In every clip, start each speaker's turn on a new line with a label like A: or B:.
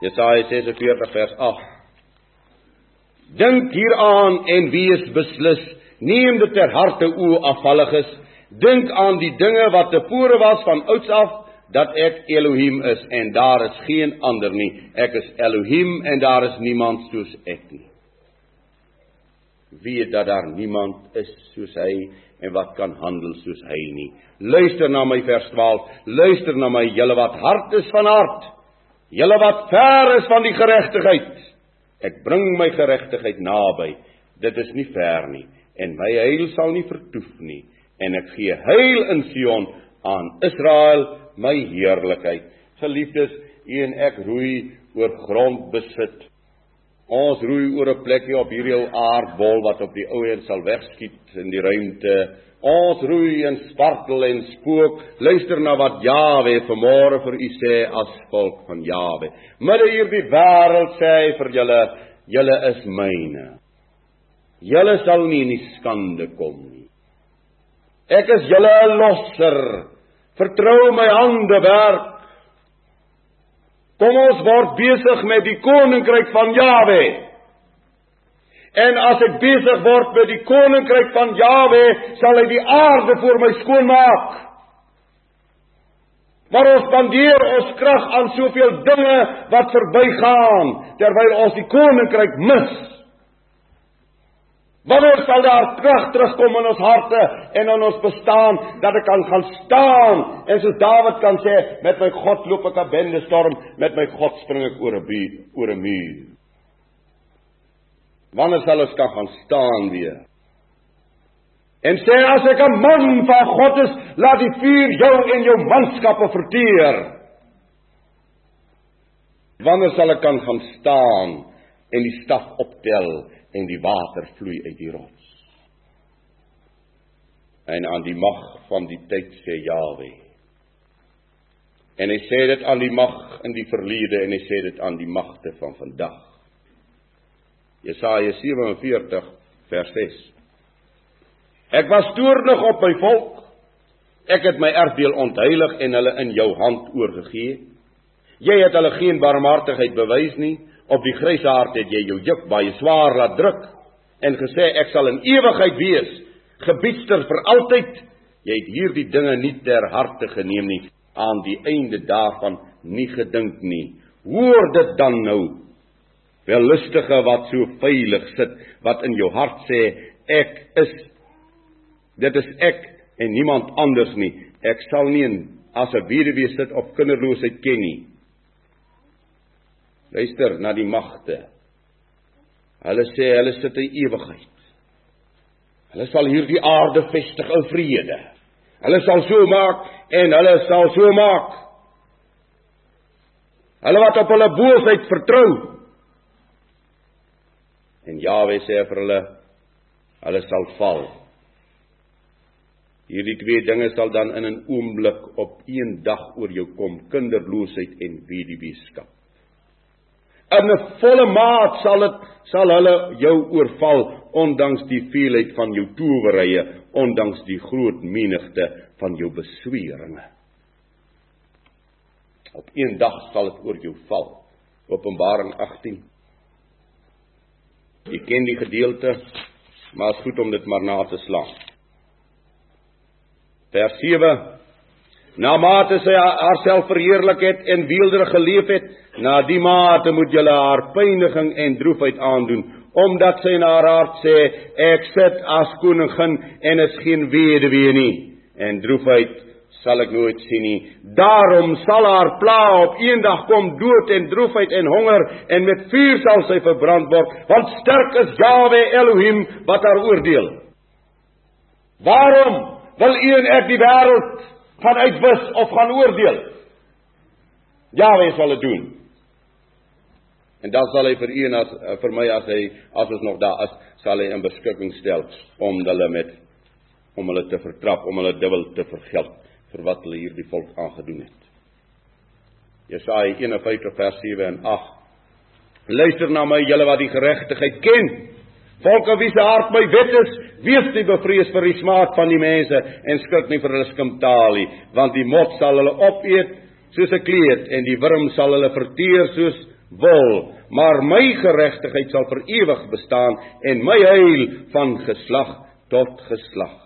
A: Jesaja 46 vers 8. Dink hieraan en wees beslis, neem dit ter harte o afvalliges, dink aan die dinge wat tevore was van ouds af dat ek Elohim is en daar is geen ander nie. Ek is Elohim en daar is niemand soos ek nie. Weet dat daar niemand is soos hy en wat kan handel soos hy nie. Luister na my vers 12. Luister na my julle wat hart is van hart. Julle wat ver is van die geregtigheid. Ek bring my geregtigheid naby. Dit is nie ver nie en my heil sal nie vertoef nie en ek gee heil in Sion aan Israel my heerlikheid. Geliefdes, u en ek roei oor grond besit. Ons roei oor 'n plekkie op hierdie ou aardbol wat op die ou en sal wegskiet in die ruimte. Ons roei en spartel en spook. Luister na wat Jawe vanmôre vir u sê as volk van Jawe. Midde hierdie wêreld sê hy vir julle, julle is myne. Julle sal nie in die skande kom nie. Ek is julle losser. Vertrou my hande werk. Kom ons word besig met die koninkryk van Jawe. En as ek besig word met die koninkryk van Jawe, sal hy die aarde vir my skoon maak. Maar ons spandeer ons krag aan soveel dinge wat verbygaan terwyl ons die koninkryk mis. Wanneer sal daar krag terugkom in ons harte en in ons bestaan dat ek kan gaan staan en soos Dawid kan sê met my God loop ek 'n bende storm met my God spring ek oor 'n muur oor 'n muur. Wanneer sal ons kan gaan staan weer? En sê as ek 'n man van God is, laat die vuur jou en jou manskappe verteer. Wanneer sal ek kan gaan staan en die staf optel en die water vloei uit die rots. En aan die mag van die tyd sê Jawe. En hy sê dit aan die mag in die verlede en hy sê dit aan die magte van vandag. Jesaja 47 vers 6. Ek was toornig op my volk. Ek het my erfdeel ontheilig en hulle in jou hand oorgegee. Jy het hulle geen barmhartigheid bewys nie Op die grysaard het jy jou juk baie swaar laat druk en gesê ek sal in ewigheid wees, gebiedster vir altyd. Jy het hierdie dinge nie ter harte geneem nie, aan die einde daarvan nie gedink nie. Hoor dit dan nou. Wellustige wat so veilig sit, wat in jou hart sê ek is dit is ek en niemand anders nie. Ek sal nie as 'n weduwee sit of kinderloosheid ken nie. Luister na die magte. Hulle sê hulle sit in ewigheid. Hulle sal hierdie aarde vestig in vrede. Hulle sal so maak en hulle sal so maak. Hulle wat op hulle boosheid vertrou. En Jawe sê vir hulle hulle sal val. Hierdie twee dinge sal dan in 'n oomblik op een dag oor jou kom: kinderloosheid en weduweeskap in 'n volle maat sal dit sal hulle jou oorval ondanks die veelheid van jou towerye ondanks die groot menigte van jou besweringe. Op een dag sal dit oor jou val openbaring 18 jy ken die gedeelte maar is goed om dit maar na te slaan. Vers 7 na mate sy haarself verheerlik het en weelderig geleef het Na die mate moet julle haar pyniging en droefheid aandoen, omdat sy in haar hart sê, ek sit as koningin en is geen weduwee nie, en droefheid sal ek nooit sien nie. Daarom sal haar pla op eendag kom dood en droefheid en honger en met vuur sal sy verbrand word, want sterk is Jawe Elohim wat haar oordeel. Waarom wil u en ek die wêreld van uitwis of gaan oordeel? Jawe sal dit doen. En dan sal hy vir u en as eh, vir my as hy as ons nog daar is, sal hy in beskikking stel om hulle met om hulle te vertrap, om hulle dubbel te vergeld vir wat hulle hierdie volk aangedoen het. Jesaja 51 vers 7 en 8. Luister na my julle wat die geregtigheid ken. Volke wie se hart my wet is, wees nie bevrees vir die smaak van die mense en skrik nie vir hulle skimptalie, want die mot sal hulle opeet soos 'n kleed en die wurm sal hulle verteer soos wil, maar my geregtigheid sal vir ewig bestaan en my heil van geslag tot geslag.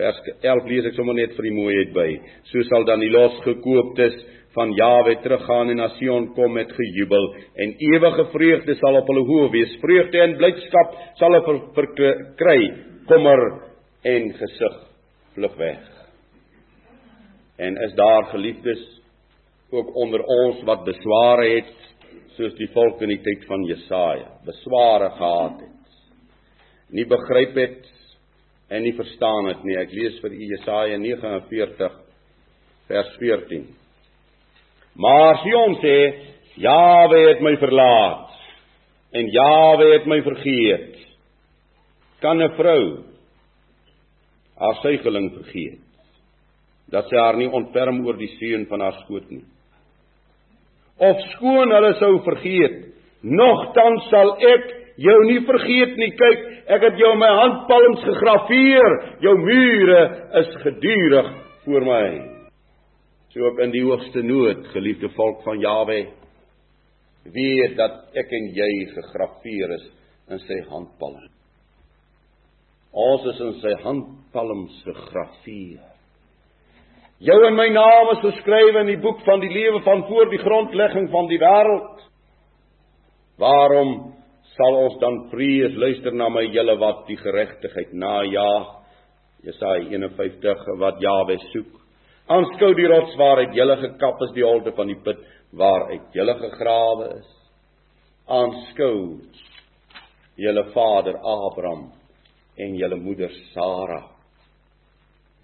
A: Vers 11 lees ek sommer net vir die mooiheid by. So sal dan die losgekooptes van Jawe teruggaan en na Sion kom met gejubel en ewige vreugde sal op hulle hoë wees. Vreugde en blydskap sal hulle verkry. Kommer en gesig vlug weg. En is daar geliefdes ook onder ons wat besware het soos die volk in die tyd van Jesaja, besware gehad het. Nie begryp het en nie verstaan het nie. Ek lees vir Jesaja 49 vers 14. Maar Sion sê, Jawe het my verlaat en Jawe het my vergeet. Kan 'n vrou haar suigeling vergeet? Dat sy haar nie ontferm oor die seun van haar skoot nie. Of skoon hulle sou vergeet, nogtans sal ek jou nie vergeet nie. Kyk, ek het jou in my handpalms gegraveer. Jou mure is gedurig voor my so ook in die hoogste nood, geliefde volk van Jawe, weet dat ek en jy gegraveer is in sy handpalm. Ons is in sy handpalms gegraveer. Jou en my naam is geskrywe in die boek van die lewe van voor die grondlegging van die wêreld. Waarom sal ons dan vrees luister na my julle wat die geregtigheid najag? Jesaja 51 wat Jawe soek. Aanskou die rots waar uit julle gekap is die holte van die put waar uit julle gegrawe is. Aanskou julle vader Abraham en julle moeder Sara.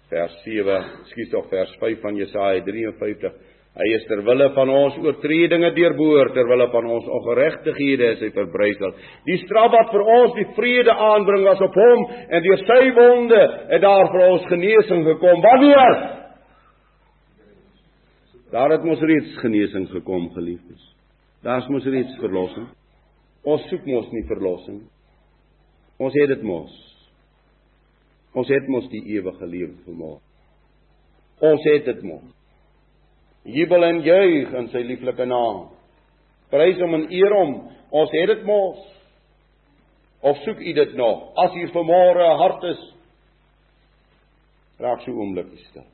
A: Vers 7, skuis tog vers 5 van Jesaja 53. Hy is ter wille van ons oortredinge deurboor, ter wille van ons ongeregtighede is hy verbrysel. Die straf wat vir ons die vrede aanbring was op hom en deur sy wonde het daar vir ons genesing gekom. Wanneer? Daar het mos reeds genesing gekom, geliefdes. Daar's mos reeds verlossing. Ons soek mos nie verlossing. Ons het dit mos. Ons het mos die ewige lewe vermoë. Ons het dit mos. Jubel en juig in sy lieflike naam. Prys hom en eer hom. Ons het dit mos. Of soek u dit nog? As hier vanmôre 'n hart is, raak so oomblikie stil.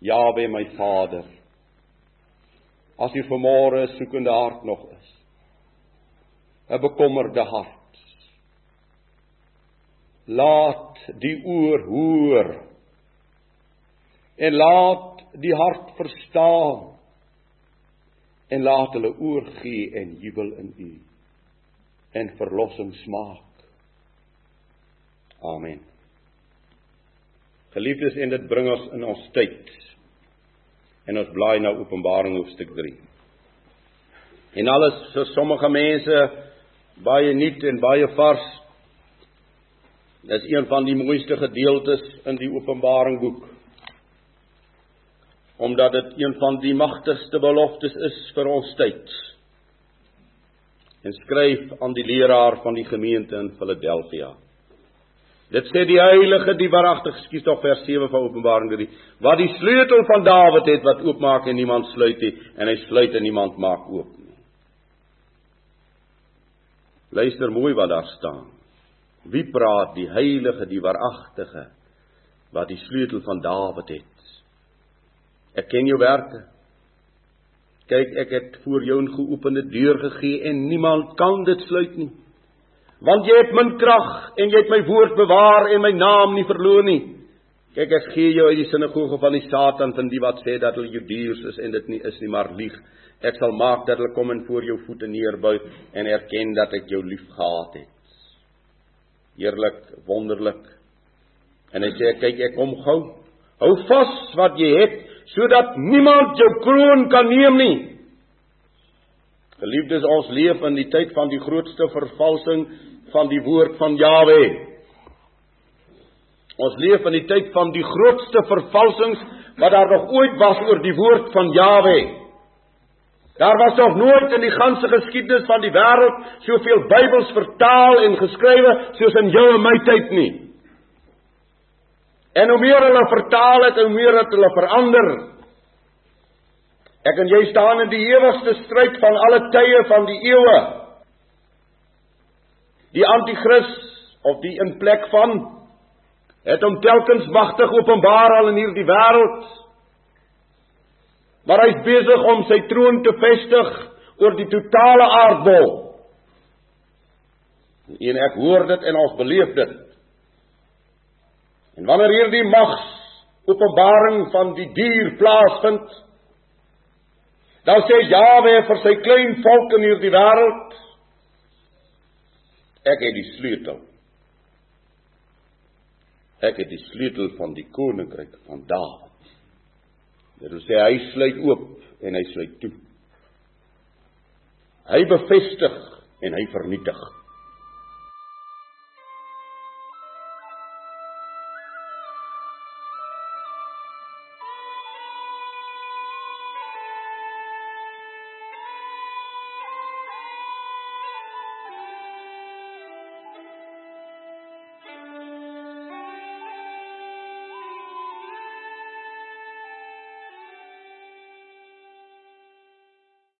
A: Jawe my Vader. As u vanmôre soekende hart nog is. 'n bekommerde hart. Laat die oor hoor. En laat die hart verstaan. En laat hulle oorgee en jubel in u en verlossing smaak. Amen. Geliefdes, en dit bring ons in ons tyd en ons blaai na Openbaring hoofstuk 3. En alles vir sommige mense baie nuut en baie vars. Dis een van die mooiste gedeeltes in die Openbaring boek. Omdat dit een van die magtigste beloftes is vir ons tyd. En skryf aan die leraar van die gemeente in Philadelphia. Dit sê die heilige, die waaragtig, skuis tog vers 7 van Openbaring 3, wat die sleutel van Dawid het wat oopmaak en niemand sluit nie en hy sluit en niemand maak oop nie. Luister mooi wat daar staan. Wie praat die heilige, die waaragtige wat die sleutel van Dawid het? Ek ken jou werke. Kyk, ek het voor jou 'n geopende deur gegee en niemand kan dit sluit nie want jy het min krag en jy het my woord bewaar en my naam nie verloor nie. Kyk ek gee jou uit die sinagoge van die Satan van die wat sê dat hulle Judeërs is en dit nie is nie maar lieg. Ek sal maak dat hulle kom en voor jou voete neerbuig en erken dat ek jou liefgehad het. Heerlik, wonderlik. En hy sê kyk ek kom gou. Hou vas wat jy het sodat niemand jou kroon kan neem nie. Geliefdes, ons leef in die tyd van die grootste vervalsing van die woord van Jawe. Ons leef in die tyd van die grootste vervalsings wat daar nog ooit was oor die woord van Jawe. Daar was nog nooit in die ganse geskiedenis van die wêreld soveel Bybels vertaal en geskrywe soos in jou en my tyd nie. En hoe meer hulle vertaal het, hoe meer het hulle verander. Ek en jy staan in die ewigste stryd van alle tye van die eeue. Die anti-kris of die in plek van het hom telkens magtig openbaar al in hierdie wêreld. Maar hy's besig om sy troon te vestig oor die totale aardbol. En ek hoor dit en ons beleef dit. En wanneer hierdie mags openbaring van die dier plaasvind, dan sê Jawe vir sy klein volk in hierdie wêreld, ek het die sleutel. Ek het die sleutel van die koninkryk van Dawid. Dit wil sê hy sluit oop en hy sluit toe. Hy bevestig en hy vernietig.